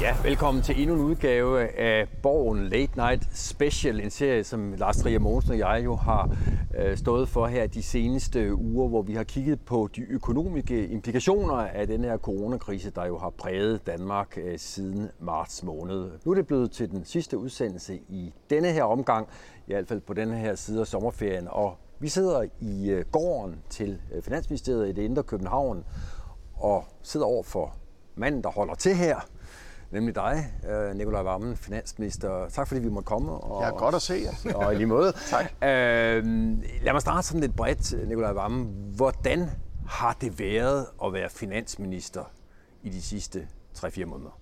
Ja, velkommen til endnu en udgave af Borgen Late Night Special, en serie, som Lars Trier Mogensen og jeg jo har øh, stået for her de seneste uger, hvor vi har kigget på de økonomiske implikationer af den her coronakrise, der jo har præget Danmark øh, siden marts måned. Nu er det blevet til den sidste udsendelse i denne her omgang, i hvert fald på denne her side af sommerferien, og vi sidder i øh, gården til øh, Finansministeriet i det indre København, og sidder over for manden, der holder til her, nemlig dig, øh, Nikolaj Vammen, finansminister. Tak fordi vi måtte komme. Og, ja, godt at se jer. og i lige måde. tak. Øh, lad mig starte sådan lidt bredt, Nikolaj Vammen. Hvordan har det været at være finansminister i de sidste 3-4 måneder?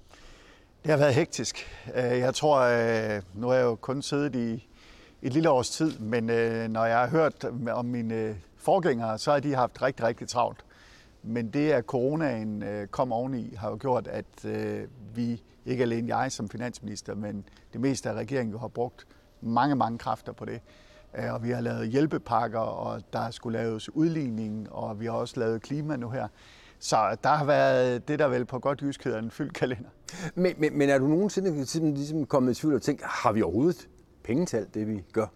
Det har været hektisk. Øh, jeg tror, øh, nu har jeg jo kun siddet i et lille års tid, men når jeg har hørt om mine forgængere, så har de haft rigtig, rigtig travlt. Men det, at coronaen kom oveni, har jo gjort, at vi, ikke alene jeg som finansminister, men det meste af regeringen har brugt mange, mange kræfter på det. Øh, og vi har lavet hjælpepakker, og der skulle laves udligning, og vi har også lavet klima nu her. Så der har været det, der vel på godt jysk hedder en fyldt kalender. Men, men, men er du nogensinde ligesom, ligesom kommet i tvivl og tænkt, har vi overhovedet penge til alt det, vi gør?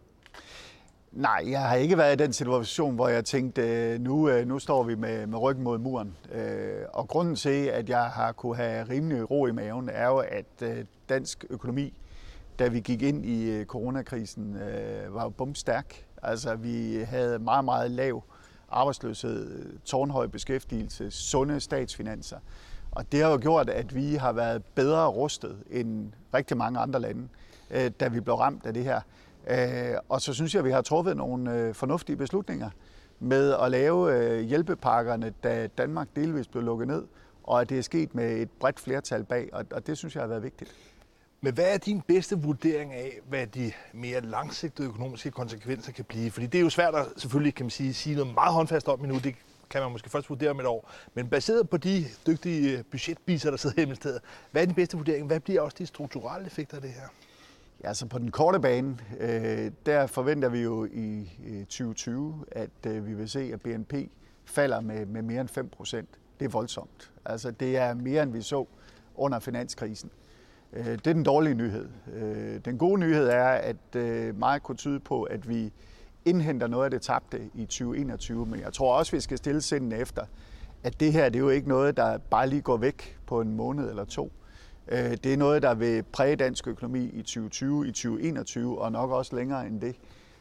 Nej, jeg har ikke været i den situation, hvor jeg tænkte, øh, nu, øh, nu står vi med, med ryggen mod muren. Øh, og grunden til, at jeg har kunne have rimelig ro i maven, er jo, at dansk økonomi, da vi gik ind i coronakrisen, var jo bumstærk. Altså, vi havde meget, meget lav arbejdsløshed, tårnhøj beskæftigelse, sunde statsfinanser. Og det har jo gjort, at vi har været bedre rustet end rigtig mange andre lande, da vi blev ramt af det her. Øh, og så synes jeg, at vi har truffet nogle øh, fornuftige beslutninger med at lave øh, hjælpepakkerne, da Danmark delvis blev lukket ned, og at det er sket med et bredt flertal bag, og det synes jeg har været vigtigt. Men hvad er din bedste vurdering af, hvad de mere langsigtede økonomiske konsekvenser kan blive? Fordi det er jo svært at selvfølgelig kan man sige, sige noget meget håndfast om nu. Det kan man måske først vurdere om et år. Men baseret på de dygtige øh, budgetbiser, der sidder hjemme i stedet, hvad er din bedste vurdering? Hvad bliver også de strukturelle effekter af det her? Ja, så på den korte bane, øh, der forventer vi jo i 2020, at øh, vi vil se, at BNP falder med, med mere end 5 procent. Det er voldsomt. Altså, det er mere, end vi så under finanskrisen. Øh, det er den dårlige nyhed. Øh, den gode nyhed er, at øh, meget kunne tyde på, at vi indhenter noget af det tabte i 2021, men jeg tror også, vi skal stille sinden efter, at det her det er jo ikke noget, der bare lige går væk på en måned eller to. Øh, det er noget, der vil præge dansk økonomi i 2020, i 2021 og nok også længere end det.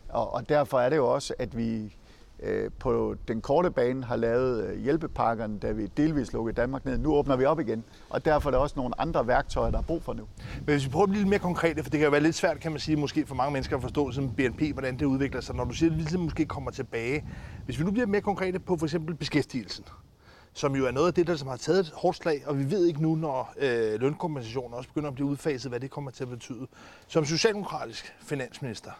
Og, og derfor er det jo også, at vi øh, på den korte bane har lavet øh, hjælpepakkerne, da vi delvis lukkede Danmark ned. Nu åbner vi op igen, og derfor er der også nogle andre værktøjer, der er brug for nu. Men hvis vi prøver at blive lidt mere konkrete, for det kan jo være lidt svært, kan man sige, måske for mange mennesker at forstå som BNP, hvordan det udvikler sig, når du siger, at vi ligesom måske kommer tilbage. Hvis vi nu bliver mere konkrete på for eksempel beskæftigelsen, som jo er noget af det, der som har taget et hårdt slag, og vi ved ikke nu, når øh, lønkompensationen også begynder at blive udfaset, hvad det kommer til at betyde. Som socialdemokratisk finansminister,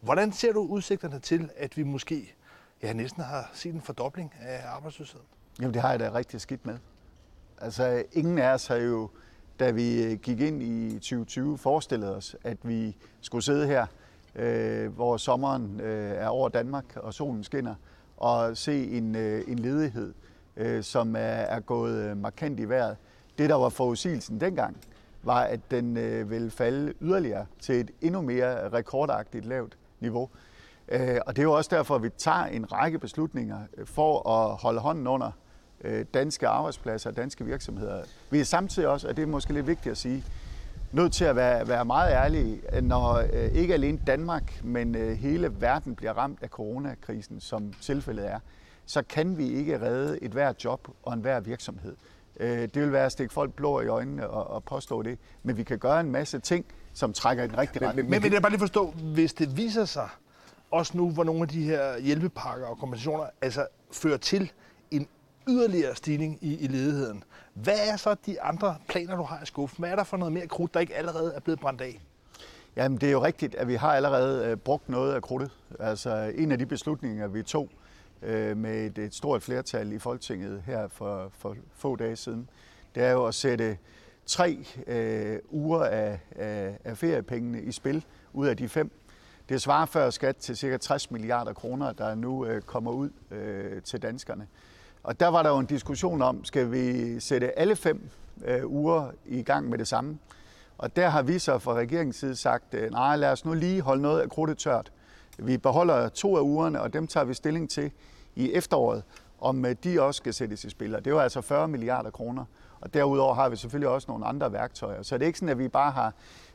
hvordan ser du udsigterne til, at vi måske ja, næsten har set en fordobling af arbejdsløsheden? Jamen det har jeg da rigtig skidt med. Altså ingen af os har jo, da vi øh, gik ind i 2020, forestillet os, at vi skulle sidde her, øh, hvor sommeren øh, er over Danmark, og solen skinner, og se en, øh, en ledighed, øh, som er, er gået øh, markant i vejret. Det, der var forudsigelsen dengang, var, at den øh, ville falde yderligere til et endnu mere rekordagtigt lavt niveau. Øh, og det er jo også derfor, at vi tager en række beslutninger øh, for at holde hånden under øh, danske arbejdspladser og danske virksomheder. Vi er samtidig også, og det er måske lidt vigtigt at sige, nødt til at være, være meget ærlige, øh, når øh, ikke alene Danmark, men øh, hele verden bliver ramt af coronakrisen, som tilfældet er så kan vi ikke redde et hvert job og en hver virksomhed. Øh, det vil være at stikke folk blå i øjnene og, og påstå det. Men vi kan gøre en masse ting, som trækker i den rigtige retning. Men, men, men jeg bare lige forstå, hvis det viser sig, også nu, hvor nogle af de her hjælpepakker og kompensationer altså fører til en yderligere stigning i, i ledigheden. Hvad er så de andre planer, du har i skuffen? Hvad er der for noget mere krudt, der ikke allerede er blevet brændt af? Jamen, det er jo rigtigt, at vi har allerede øh, brugt noget af krudtet. Altså, en af de beslutninger, vi tog øh, med et, et stort flertal i Folketinget her for, for få dage siden, det er jo at sætte tre øh, uger af, af, af feriepengene i spil ud af de fem. Det svarer før skat til ca. 60 milliarder kroner, der nu øh, kommer ud øh, til danskerne. Og der var der jo en diskussion om, skal vi sætte alle fem øh, uger i gang med det samme. Og der har vi så fra regeringens side sagt, øh, nej, lad os nu lige holde noget af krudtet tørt. Vi beholder to af ugerne, og dem tager vi stilling til i efteråret, om øh, de også skal sættes i spil. Og det var altså 40 milliarder kroner. Og derudover har vi selvfølgelig også nogle andre værktøjer. Så det er ikke sådan, at vi bare har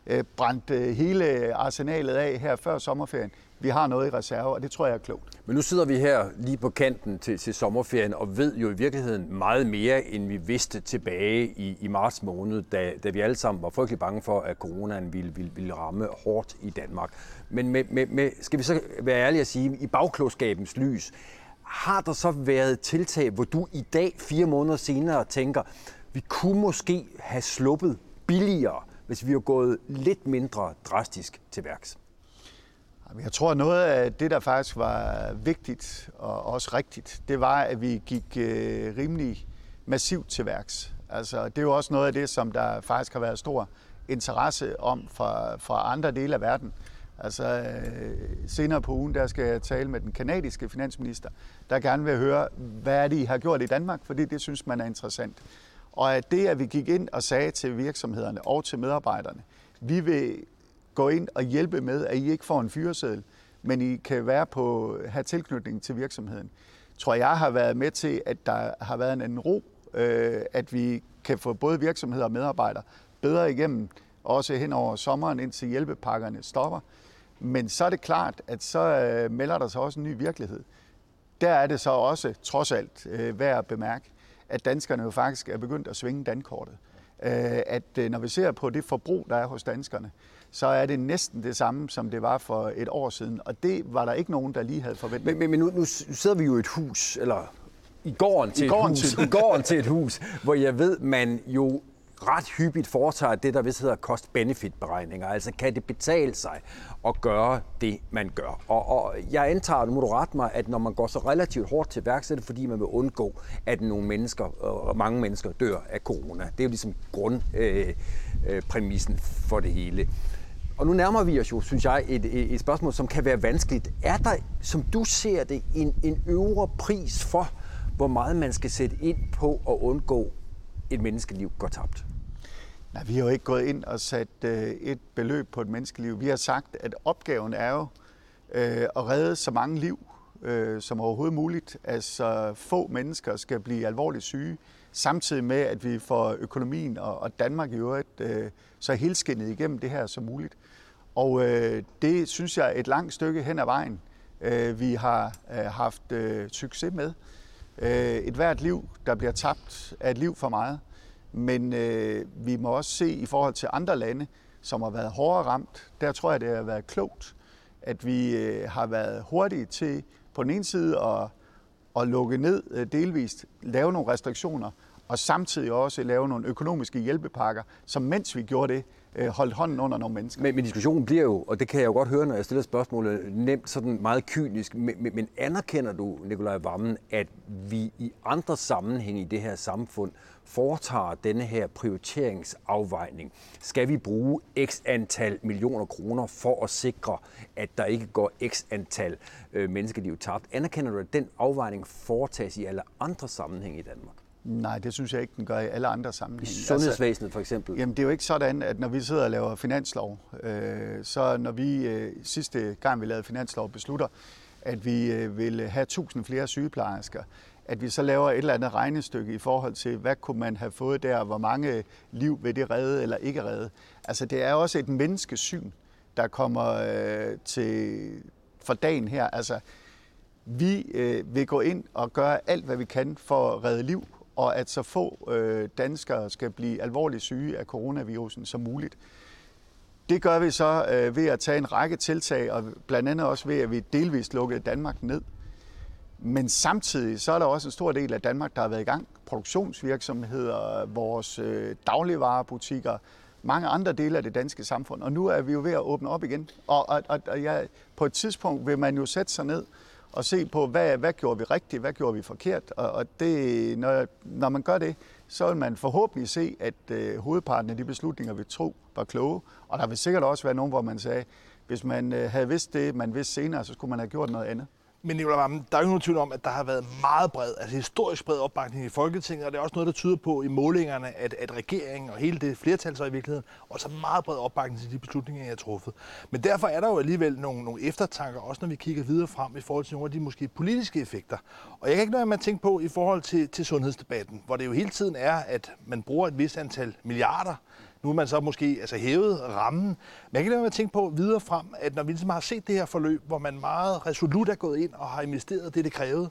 øh, brændt øh, hele arsenalet af her før sommerferien. Vi har noget i reserve, og det tror jeg er klogt. Men nu sidder vi her lige på kanten til, til sommerferien og ved jo i virkeligheden meget mere, end vi vidste tilbage i, i marts måned, da, da vi alle sammen var frygtelig bange for, at coronaen ville, ville, ville ramme hårdt i Danmark. Men med, med, med, skal vi så være ærlige at sige, i bagklogskabens lys, har der så været tiltag, hvor du i dag, fire måneder senere, tænker, vi kunne måske have sluppet billigere, hvis vi var gået lidt mindre drastisk til værks? Jeg tror, noget af det, der faktisk var vigtigt og også rigtigt, det var, at vi gik øh, rimelig massivt til værks. Altså, det er jo også noget af det, som der faktisk har været stor interesse om fra, fra andre dele af verden. Altså, øh, senere på ugen, der skal jeg tale med den kanadiske finansminister, der gerne vil høre, hvad er det, I har gjort i Danmark, fordi det synes man er interessant. Og at det, at vi gik ind og sagde til virksomhederne og til medarbejderne, vi vil gå ind og hjælpe med, at I ikke får en fyreseddel, men I kan være på, have tilknytning til virksomheden. Tror jeg har været med til, at der har været en anden ro, øh, at vi kan få både virksomheder og medarbejdere bedre igennem, også hen over sommeren, indtil hjælpepakkerne stopper. Men så er det klart, at så øh, melder der sig også en ny virkelighed. Der er det så også, trods alt, øh, værd at bemærke, at danskerne jo faktisk er begyndt at svinge dankortet. Øh, at øh, når vi ser på det forbrug, der er hos danskerne, så er det næsten det samme, som det var for et år siden. Og det var der ikke nogen, der lige havde forventet. Men, men, men nu, nu sidder vi jo i et hus, eller i gården til, I gården et, hus, til. i gården til et hus, hvor jeg ved, man jo ret hyppigt foretager det, der vist hedder cost-benefit-beregninger. Altså kan det betale sig at gøre det, man gør. Og, og jeg antager, nu må du rette mig, at når man går så relativt hårdt til værk, så er det fordi, man vil undgå, at nogle mennesker, og mange mennesker dør af corona. Det er jo ligesom grundpræmissen øh, øh, for det hele. Og nu nærmer vi os jo, synes jeg, et, et spørgsmål, som kan være vanskeligt. Er der, som du ser det, en, en øvre pris for, hvor meget man skal sætte ind på at undgå et menneskeliv går tabt? Nej, vi har jo ikke gået ind og sat øh, et beløb på et menneskeliv. Vi har sagt, at opgaven er jo øh, at redde så mange liv øh, som overhovedet muligt. Altså få mennesker skal blive alvorligt syge, samtidig med, at vi får økonomien og, og Danmark i øvrigt øh, så helskindet igennem det her som muligt. Og øh, det synes jeg er et langt stykke hen ad vejen, øh, vi har øh, haft øh, succes med. Øh, et hvert liv, der bliver tabt, er et liv for meget. Men øh, vi må også se i forhold til andre lande, som har været hårdere ramt, der tror jeg, det har været klogt, at vi øh, har været hurtige til på den ene side at, at lukke ned øh, delvist, lave nogle restriktioner, og samtidig også lave nogle økonomiske hjælpepakker, som mens vi gjorde det, øh, holdt hånden under nogle mennesker. Men, men diskussionen bliver jo, og det kan jeg jo godt høre, når jeg stiller spørgsmålet, nemt sådan meget kynisk, men, men, men anerkender du, Nikolaj Vammen, at vi i andre sammenhænge i det her samfund foretager denne her prioriteringsafvejning? Skal vi bruge x antal millioner kroner for at sikre, at der ikke går x antal øh, menneskeliv tabt? Anerkender du, at den afvejning foretages i alle andre sammenhænge i Danmark? Nej, det synes jeg ikke, den gør i alle andre sammenhænge. I sundhedsvæsenet for eksempel? Jamen, det er jo ikke sådan, at når vi sidder og laver finanslov, øh, så når vi øh, sidste gang, vi lavede finanslov, beslutter, at vi øh, vil have 1000 flere sygeplejersker, at vi så laver et eller andet regnestykke i forhold til, hvad kunne man have fået der, hvor mange liv vil det redde eller ikke redde. Altså, det er også et menneskesyn, der kommer øh, til for dagen her. Altså, vi øh, vil gå ind og gøre alt, hvad vi kan for at redde liv, og at så få øh, danskere skal blive alvorligt syge af coronavirusen som muligt. Det gør vi så øh, ved at tage en række tiltag, og blandt andet også ved, at vi delvist lukkede Danmark ned. Men samtidig så er der også en stor del af Danmark, der har været i gang. Produktionsvirksomheder, vores øh, dagligvarerbutikker, mange andre dele af det danske samfund. Og nu er vi jo ved at åbne op igen. Og, og, og, og ja, på et tidspunkt vil man jo sætte sig ned og se på, hvad, hvad gjorde vi rigtigt, hvad gjorde vi forkert. Og, og det, når, når man gør det, så vil man forhåbentlig se, at øh, hovedparten af de beslutninger, vi tog, var kloge. Og der vil sikkert også være nogen, hvor man sagde, hvis man øh, havde vidst det, man vidste senere, så skulle man have gjort noget andet. Men Nicolai Vammen, der er jo nogen tvivl om, at der har været meget bred, altså historisk bred opbakning i Folketinget, og det er også noget, der tyder på i målingerne, at, at regeringen og hele det flertal så i virkeligheden også har meget bred opbakning til de beslutninger, jeg har truffet. Men derfor er der jo alligevel nogle, nogle eftertanker, også når vi kigger videre frem i forhold til nogle af de måske politiske effekter. Og jeg kan ikke noget med at tænke på i forhold til, til sundhedsdebatten, hvor det jo hele tiden er, at man bruger et vist antal milliarder nu er man så måske altså, hævet rammen. Men jeg kan lade mig tænke på videre frem, at når vi ligesom har set det her forløb, hvor man meget resolut er gået ind og har investeret det, det krævede,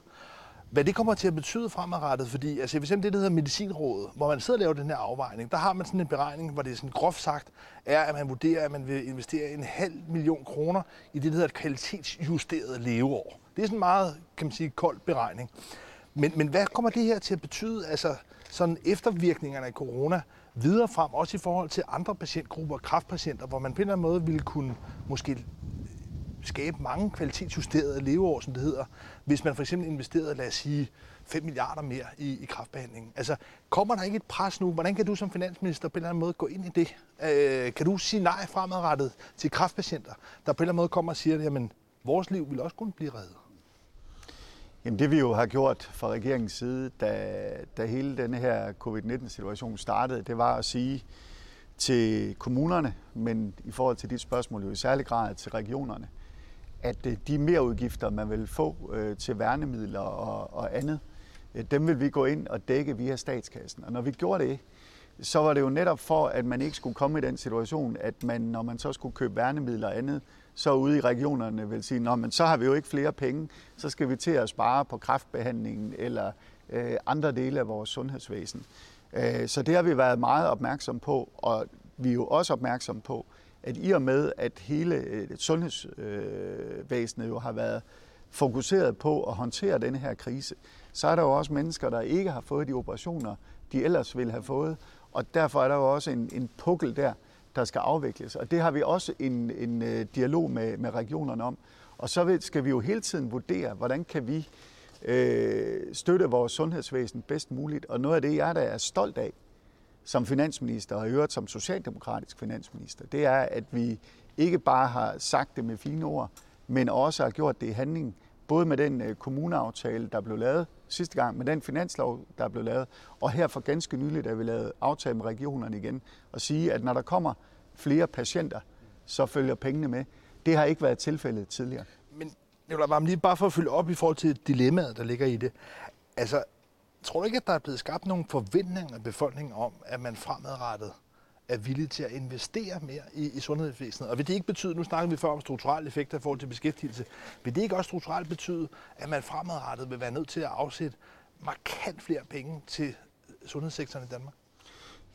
hvad det kommer til at betyde fremadrettet, fordi altså, for eksempel det, der hedder medicinrådet, hvor man sidder og laver den her afvejning, der har man sådan en beregning, hvor det er sådan groft sagt, er, at man vurderer, at man vil investere en halv million kroner i det, der hedder et kvalitetsjusteret leveår. Det er sådan en meget, kan man sige, kold beregning. Men, men hvad kommer det her til at betyde, altså sådan eftervirkningerne af corona, videre frem, også i forhold til andre patientgrupper, kraftpatienter, hvor man på en eller anden måde ville kunne måske skabe mange kvalitetsjusterede leveår, som det hedder, hvis man for eksempel investerede, lad os sige, 5 milliarder mere i, i kraftbehandlingen. Altså, kommer der ikke et pres nu? Hvordan kan du som finansminister på en eller anden måde gå ind i det? Øh, kan du sige nej fremadrettet til kraftpatienter, der på en eller anden måde kommer og siger, jamen, vores liv vil også kunne blive reddet? Jamen det vi jo har gjort fra regeringens side, da, da hele denne her covid-19-situation startede, det var at sige til kommunerne, men i forhold til dit spørgsmål jo i særlig grad til regionerne, at øh, de mere udgifter, man vil få øh, til værnemidler og, og andet, øh, dem vil vi gå ind og dække via statskassen. Og når vi gjorde det, så var det jo netop for, at man ikke skulle komme i den situation, at man, når man så skulle købe værnemidler og andet, så ude i regionerne vil sige, Nå, men så har vi jo ikke flere penge, så skal vi til at spare på kræftbehandlingen eller øh, andre dele af vores sundhedsvæsen. Øh, så det har vi været meget opmærksom på, og vi er jo også opmærksom på, at i og med, at hele øh, sundhedsvæsenet jo har været fokuseret på at håndtere denne her krise, så er der jo også mennesker, der ikke har fået de operationer, de ellers ville have fået, og derfor er der jo også en, en pukkel der, der skal afvikles. Og det har vi også en, en øh, dialog med, med regionerne om. Og så skal vi jo hele tiden vurdere, hvordan kan vi øh, støtte vores sundhedsvæsen bedst muligt. Og noget af det, jeg der er stolt af som finansminister, og i øvrigt som socialdemokratisk finansminister, det er, at vi ikke bare har sagt det med fine ord, men også har gjort det i handling, både med den øh, kommuneaftale, der blev lavet sidste gang, med den finanslov, der blev lavet, og her for ganske nyligt, da vi lavede aftale med regionerne igen, og sige, at når der kommer flere patienter, så følger pengene med. Det har ikke været tilfældet tidligere. Men jeg vil lige bare for at følge op i forhold til dilemmaet, der ligger i det. Altså, tror du ikke, at der er blevet skabt nogle forventninger af befolkningen om, at man fremadrettet er villig til at investere mere i, i sundhedsvæsenet. Og vil det ikke betyde, nu snakker vi før om strukturelle effekter i forhold til beskæftigelse, vil det ikke også strukturelt betyde, at man fremadrettet vil være nødt til at afsætte markant flere penge til sundhedssektoren i Danmark?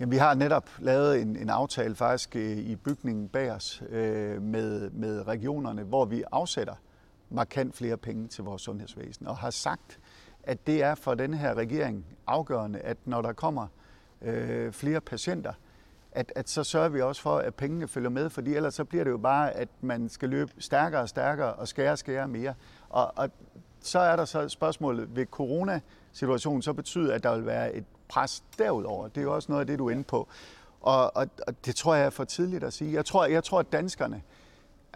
Jamen, vi har netop lavet en, en aftale faktisk øh, i bygningen bag os øh, med, med regionerne, hvor vi afsætter markant flere penge til vores sundhedsvæsen, og har sagt, at det er for den her regering afgørende, at når der kommer øh, flere patienter, at, at så sørger vi også for, at pengene følger med, fordi ellers så bliver det jo bare, at man skal løbe stærkere og stærkere og skære og skære mere. Og, og så er der så spørgsmålet, ved coronasituationen så betyder, at der vil være et pres derudover. Det er jo også noget af det, du er inde på. Og, og, og det tror jeg er for tidligt at sige. Jeg tror, jeg tror at danskerne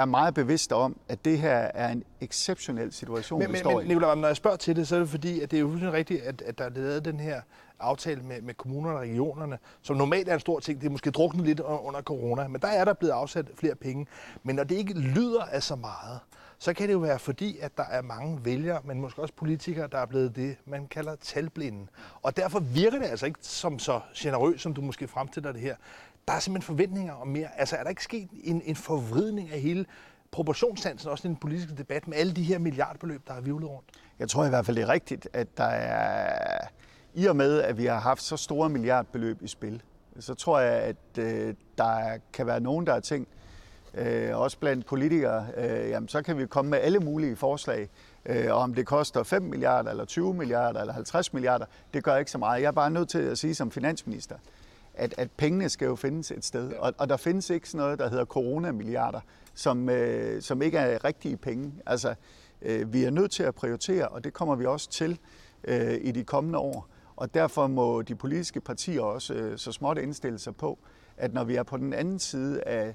er meget bevidste om, at det her er en exceptionel situation, men, vi står men, i. Nicolai, når jeg spørger til det, så er det fordi, at det er jo rigtigt, at, at der er lavet den her aftale med, med kommunerne og regionerne, som normalt er en stor ting. Det er måske druknet lidt under corona, men der er der blevet afsat flere penge. Men når det ikke lyder af så meget, så kan det jo være fordi, at der er mange vælgere, men måske også politikere, der er blevet det, man kalder talblinde. Og derfor virker det altså ikke som så generøst, som du måske fremstiller det her. Der er simpelthen forventninger om mere. Altså er der ikke sket en, en forvridning af hele proportionssansen, også i den politiske debat, med alle de her milliardbeløb, der har vivlet rundt? Jeg tror i hvert fald, det er rigtigt, at der er i og med, at vi har haft så store milliardbeløb i spil, så tror jeg, at øh, der kan være nogen, der har tænkt, øh, også blandt politikere, øh, jamen, så kan vi komme med alle mulige forslag. Øh, og om det koster 5 milliarder, eller 20 milliarder, eller 50 milliarder, det gør ikke så meget. Jeg er bare nødt til at sige som finansminister, at, at pengene skal jo findes et sted. Og, og der findes ikke sådan noget, der hedder coronamilliarder, som, øh, som ikke er rigtige penge. Altså, øh, vi er nødt til at prioritere, og det kommer vi også til øh, i de kommende år. Og derfor må de politiske partier også øh, så småt indstille sig på, at når vi er på den anden side af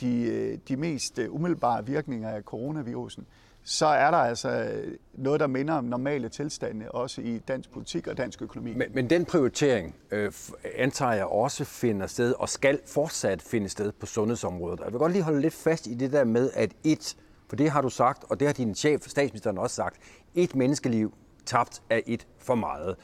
de, øh, de mest øh, umiddelbare virkninger af coronavirusen, så er der altså øh, noget, der minder om normale tilstande, også i dansk politik og dansk økonomi. Men, men den prioritering øh, antager jeg også finder sted, og skal fortsat finde sted på sundhedsområdet. Jeg vil godt lige holde lidt fast i det der med, at et, for det har du sagt, og det har din chef, statsministeren også sagt, et menneskeliv tabt er et for meget.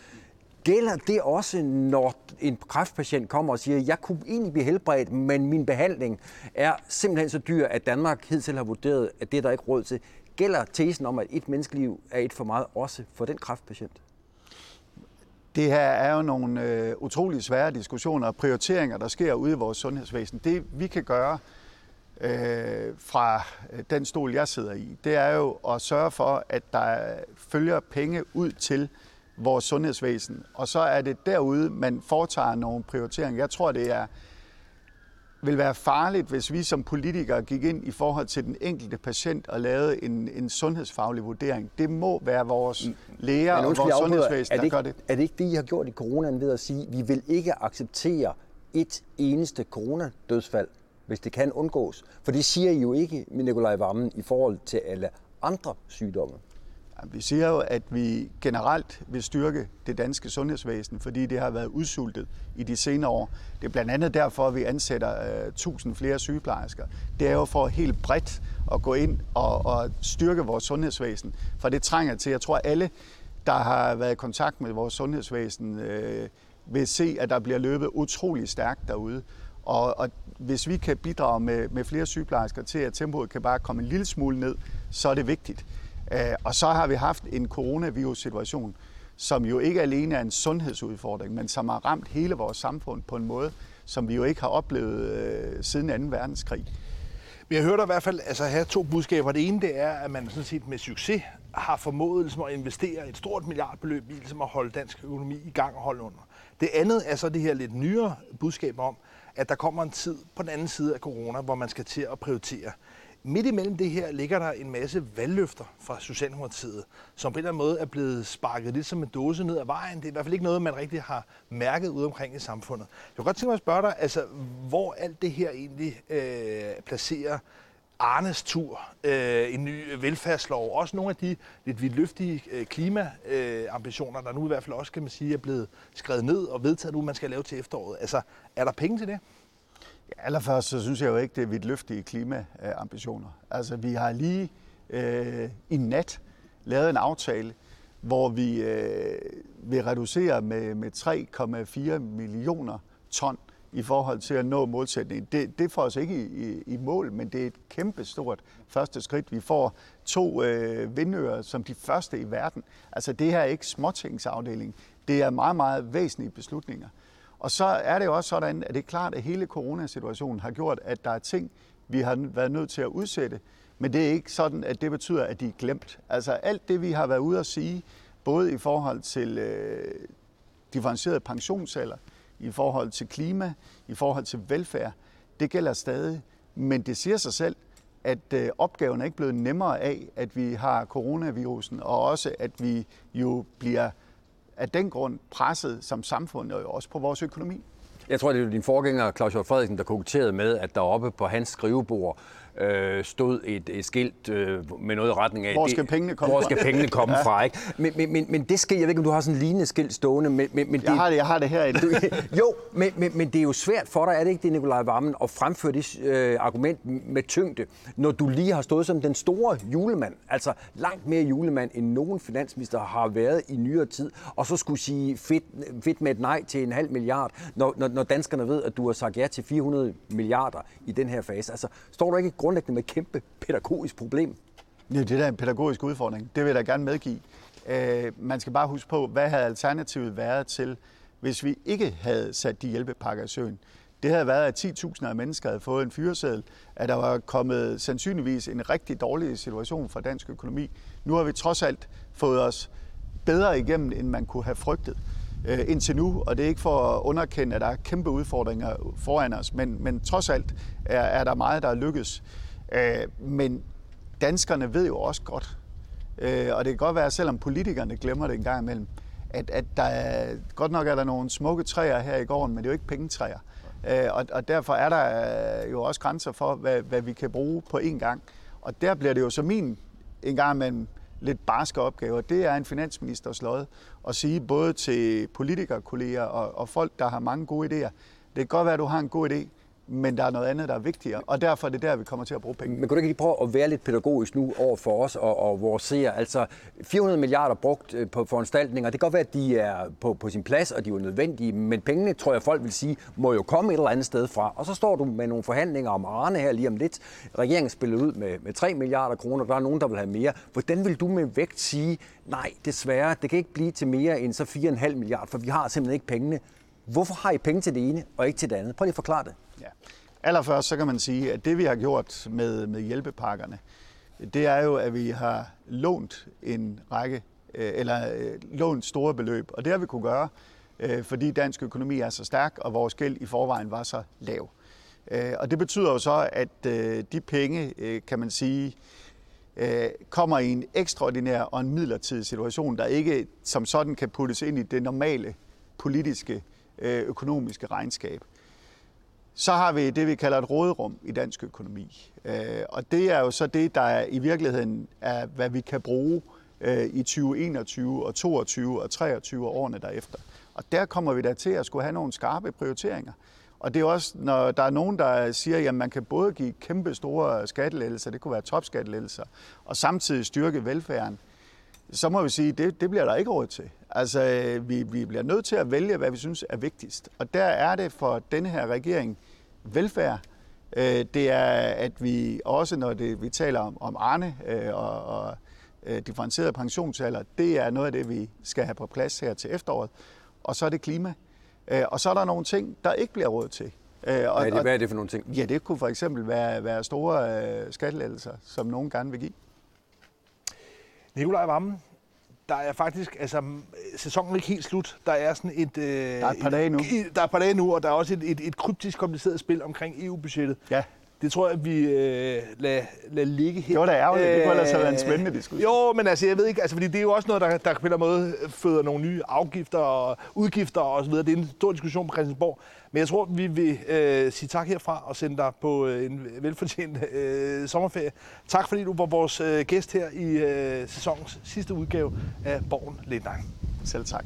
Gælder det også, når en kræftpatient kommer og siger, jeg kunne egentlig blive helbredt, men min behandling er simpelthen så dyr, at Danmark hidtil har vurderet, at det er der ikke råd til. Gælder tesen om, at et menneskeliv er et for meget også for den kræftpatient? Det her er jo nogle øh, utrolig svære diskussioner og prioriteringer, der sker ude i vores sundhedsvæsen. Det vi kan gøre øh, fra den stol, jeg sidder i, det er jo at sørge for, at der følger penge ud til vores sundhedsvæsen. Og så er det derude, man foretager nogle prioriteringer. Jeg tror, det er vil være farligt, hvis vi som politikere gik ind i forhold til den enkelte patient og lavede en, en sundhedsfaglig vurdering. Det må være vores læger og vores sundhedsvæsen, der gør det. Er det ikke det, I har gjort i coronaen ved at sige, at vi vil ikke acceptere et eneste coronadødsfald, hvis det kan undgås? For det siger I jo ikke Nikolaj Vammen i forhold til alle andre sygdomme. Vi siger jo, at vi generelt vil styrke det danske sundhedsvæsen, fordi det har været udsultet i de senere år. Det er blandt andet derfor, at vi ansætter øh, uh, 1000 flere sygeplejersker. Det er jo for helt bredt at gå ind og, og styrke vores sundhedsvæsen, for det trænger til. Jeg tror, alle, der har været i kontakt med vores sundhedsvæsen, øh, vil se, at der bliver løbet utrolig stærkt derude. Og, og hvis vi kan bidrage med, med flere sygeplejersker til, at tempoet kan bare komme en lille smule ned, så er det vigtigt. Øh, og så har vi haft en coronavirus-situation, som jo ikke alene er en sundhedsudfordring, men som har ramt hele vores samfund på en måde, som vi jo ikke har oplevet øh, siden 2. verdenskrig. Men jeg hørte i hvert fald altså, have to budskaber. Det ene det er, at man sådan set med succes har formået ligesom, at investere et stort milliardbeløb i ligesom, at holde dansk økonomi i gang og holde under. Det andet er så det her lidt nyere budskab om, at der kommer en tid på den anden side af corona, hvor man skal til at prioritere. Midt imellem det her ligger der en masse valgløfter fra Socialdemokratiet, som på en eller anden måde er blevet sparket lidt som en dåse ned ad vejen. Det er i hvert fald ikke noget, man rigtig har mærket ude omkring i samfundet. Jeg kunne godt tænke mig at spørge dig, altså, hvor alt det her egentlig øh, placerer Arnes tur, øh, en ny velfærdslov, også nogle af de lidt vidtløftige øh, klimaambitioner, øh, der nu i hvert fald også, kan man sige, er blevet skrevet ned og vedtaget nu, man skal lave til efteråret. Altså, er der penge til det? Allerførst så synes jeg jo ikke, det er vidt løftige klimaambitioner. Altså, vi har lige øh, i nat lavet en aftale, hvor vi øh, vil reducere med, med 3,4 millioner ton i forhold til at nå målsætningen. Det, det får os ikke i, i, i mål, men det er et kæmpe stort første skridt. Vi får to øh, vindører som de første i verden. Altså det her er ikke småtingsafdeling. Det er meget, meget væsentlige beslutninger. Og så er det jo også sådan, at det er klart, at hele coronasituationen har gjort, at der er ting, vi har været nødt til at udsætte. Men det er ikke sådan, at det betyder, at de er glemt. Altså alt det, vi har været ude at sige, både i forhold til øh, differentieret pensionsalder, i forhold til klima, i forhold til velfærd, det gælder stadig. Men det siger sig selv, at øh, opgaven er ikke blevet nemmere af, at vi har coronavirusen, og også at vi jo bliver af den grund presset som samfund og også på vores økonomi. Jeg tror, det er din forgænger, Claus Hjort Frederiksen, der koketterede med, at der oppe på hans skrivebord øh, stod et, et skilt øh, med noget i retning af... Hvor skal pengene komme hvor fra? Skal pengene komme ja. fra, ikke? Men, men, men, men det skal, jeg ved ikke, om du har sådan en lignende skilt stående, men... men, men jeg, det, har det, jeg har det herinde. Jo, men, men, men det er jo svært for dig, er det ikke det, Nikolaj Vammen, at fremføre det øh, argument med tyngde, når du lige har stået som den store julemand, altså langt mere julemand, end nogen finansminister har været i nyere tid, og så skulle sige fedt, fedt med et nej til en halv milliard, når, når, når danskerne ved, at du har sagt ja til 400 milliarder i den her fase. Altså, står du ikke grundlæggende med et kæmpe pædagogisk problem. Ja, det er en pædagogisk udfordring. Det vil jeg da gerne medgive. Øh, man skal bare huske på, hvad havde alternativet været til, hvis vi ikke havde sat de hjælpepakker i søen. Det havde været, at 10.000 af mennesker havde fået en fyreseddel, at der var kommet sandsynligvis en rigtig dårlig situation for dansk økonomi. Nu har vi trods alt fået os bedre igennem, end man kunne have frygtet øh, indtil nu, og det er ikke for at underkende, at der er kæmpe udfordringer foran os, men, men trods alt er, er der meget, der er lykkes. Øh, men danskerne ved jo også godt, øh, og det kan godt være, selvom politikerne glemmer det en gang imellem, at, at der er, godt nok er der nogle smukke træer her i gården, men det er jo ikke pengetræer. Øh, og, og derfor er der øh, jo også grænser for, hvad, hvad vi kan bruge på én gang. Og der bliver det jo så min en gang imellem lidt barske opgaver. Det er en finansministers lod at sige både til politikerkolleger og, og folk, der har mange gode idéer. Det kan godt være, at du har en god idé, men der er noget andet, der er vigtigere, og derfor er det der, vi kommer til at bruge penge. Men kunne du ikke lige prøve at være lidt pædagogisk nu over for os og, og vores seere? Altså 400 milliarder brugt øh, på foranstaltninger, det kan godt være, at de er på, på sin plads, og de er nødvendige, men pengene, tror jeg, folk vil sige, må jo komme et eller andet sted fra. Og så står du med nogle forhandlinger om Arne her lige om lidt. Regeringen spiller ud med, med 3 milliarder kroner, der er nogen, der vil have mere. Hvordan vil du med vægt sige, nej, desværre, det kan ikke blive til mere end så 4,5 milliarder, for vi har simpelthen ikke pengene. Hvorfor har I penge til det ene og ikke til det andet? Prøv lige at forklare det. Ja. Allerførst så kan man sige, at det vi har gjort med, med hjælpepakkerne, det er jo, at vi har lånt en række, øh, eller øh, lånt store beløb. Og det har vi kunne gøre, øh, fordi dansk økonomi er så stærk, og vores gæld i forvejen var så lav. Og det betyder jo så, at de penge, kan man sige, kommer i en ekstraordinær og en midlertidig situation, der ikke som sådan kan puttes ind i det normale politiske Øh, økonomiske regnskab. Så har vi det, vi kalder et råderum i dansk økonomi. Øh, og det er jo så det, der i virkeligheden er, hvad vi kan bruge øh, i 2021 og 22 og 23 og årene derefter. Og der kommer vi da til at skulle have nogle skarpe prioriteringer. Og det er også, når der er nogen, der siger, at man kan både give kæmpe store skattelettelser, det kunne være topskattelettelser, og samtidig styrke velfærden, så må vi sige, at det, det bliver der ikke råd til. Altså, vi, vi bliver nødt til at vælge, hvad vi synes er vigtigst. Og der er det for denne her regering velfærd. Øh, det er, at vi også, når det, vi taler om, om Arne øh, og, og øh, differentieret pensionsalder, det er noget af det, vi skal have på plads her til efteråret. Og så er det klima. Og så er der nogle ting, der ikke bliver råd til. Og, hvad, er det, hvad er det for nogle ting? Ja, det kunne for eksempel være, være store skattelettelser, som nogen gerne vil give. Nikolaj Vammen, der er faktisk, altså sæsonen er ikke helt slut. Der er sådan et... Øh, der er et par dage nu. Et, der er et par dage nu, og der er også et, et, et kryptisk kompliceret spil omkring EU-budgettet. Ja. Det tror jeg, vi øh, lader, lad ligge her. Det var da ærgerligt. det kunne ellers have været en spændende diskussion. Jo, men altså, jeg ved ikke, altså, fordi det er jo også noget, der, der på en måde føder nogle nye afgifter og udgifter og så videre. Det er en stor diskussion på Christiansborg. Men jeg tror, vi vil øh, sige tak herfra og sende dig på øh, en velfortjent øh, sommerferie. Tak fordi du var vores øh, gæst her i øh, sæsonens sidste udgave af Borgen Late Selv tak.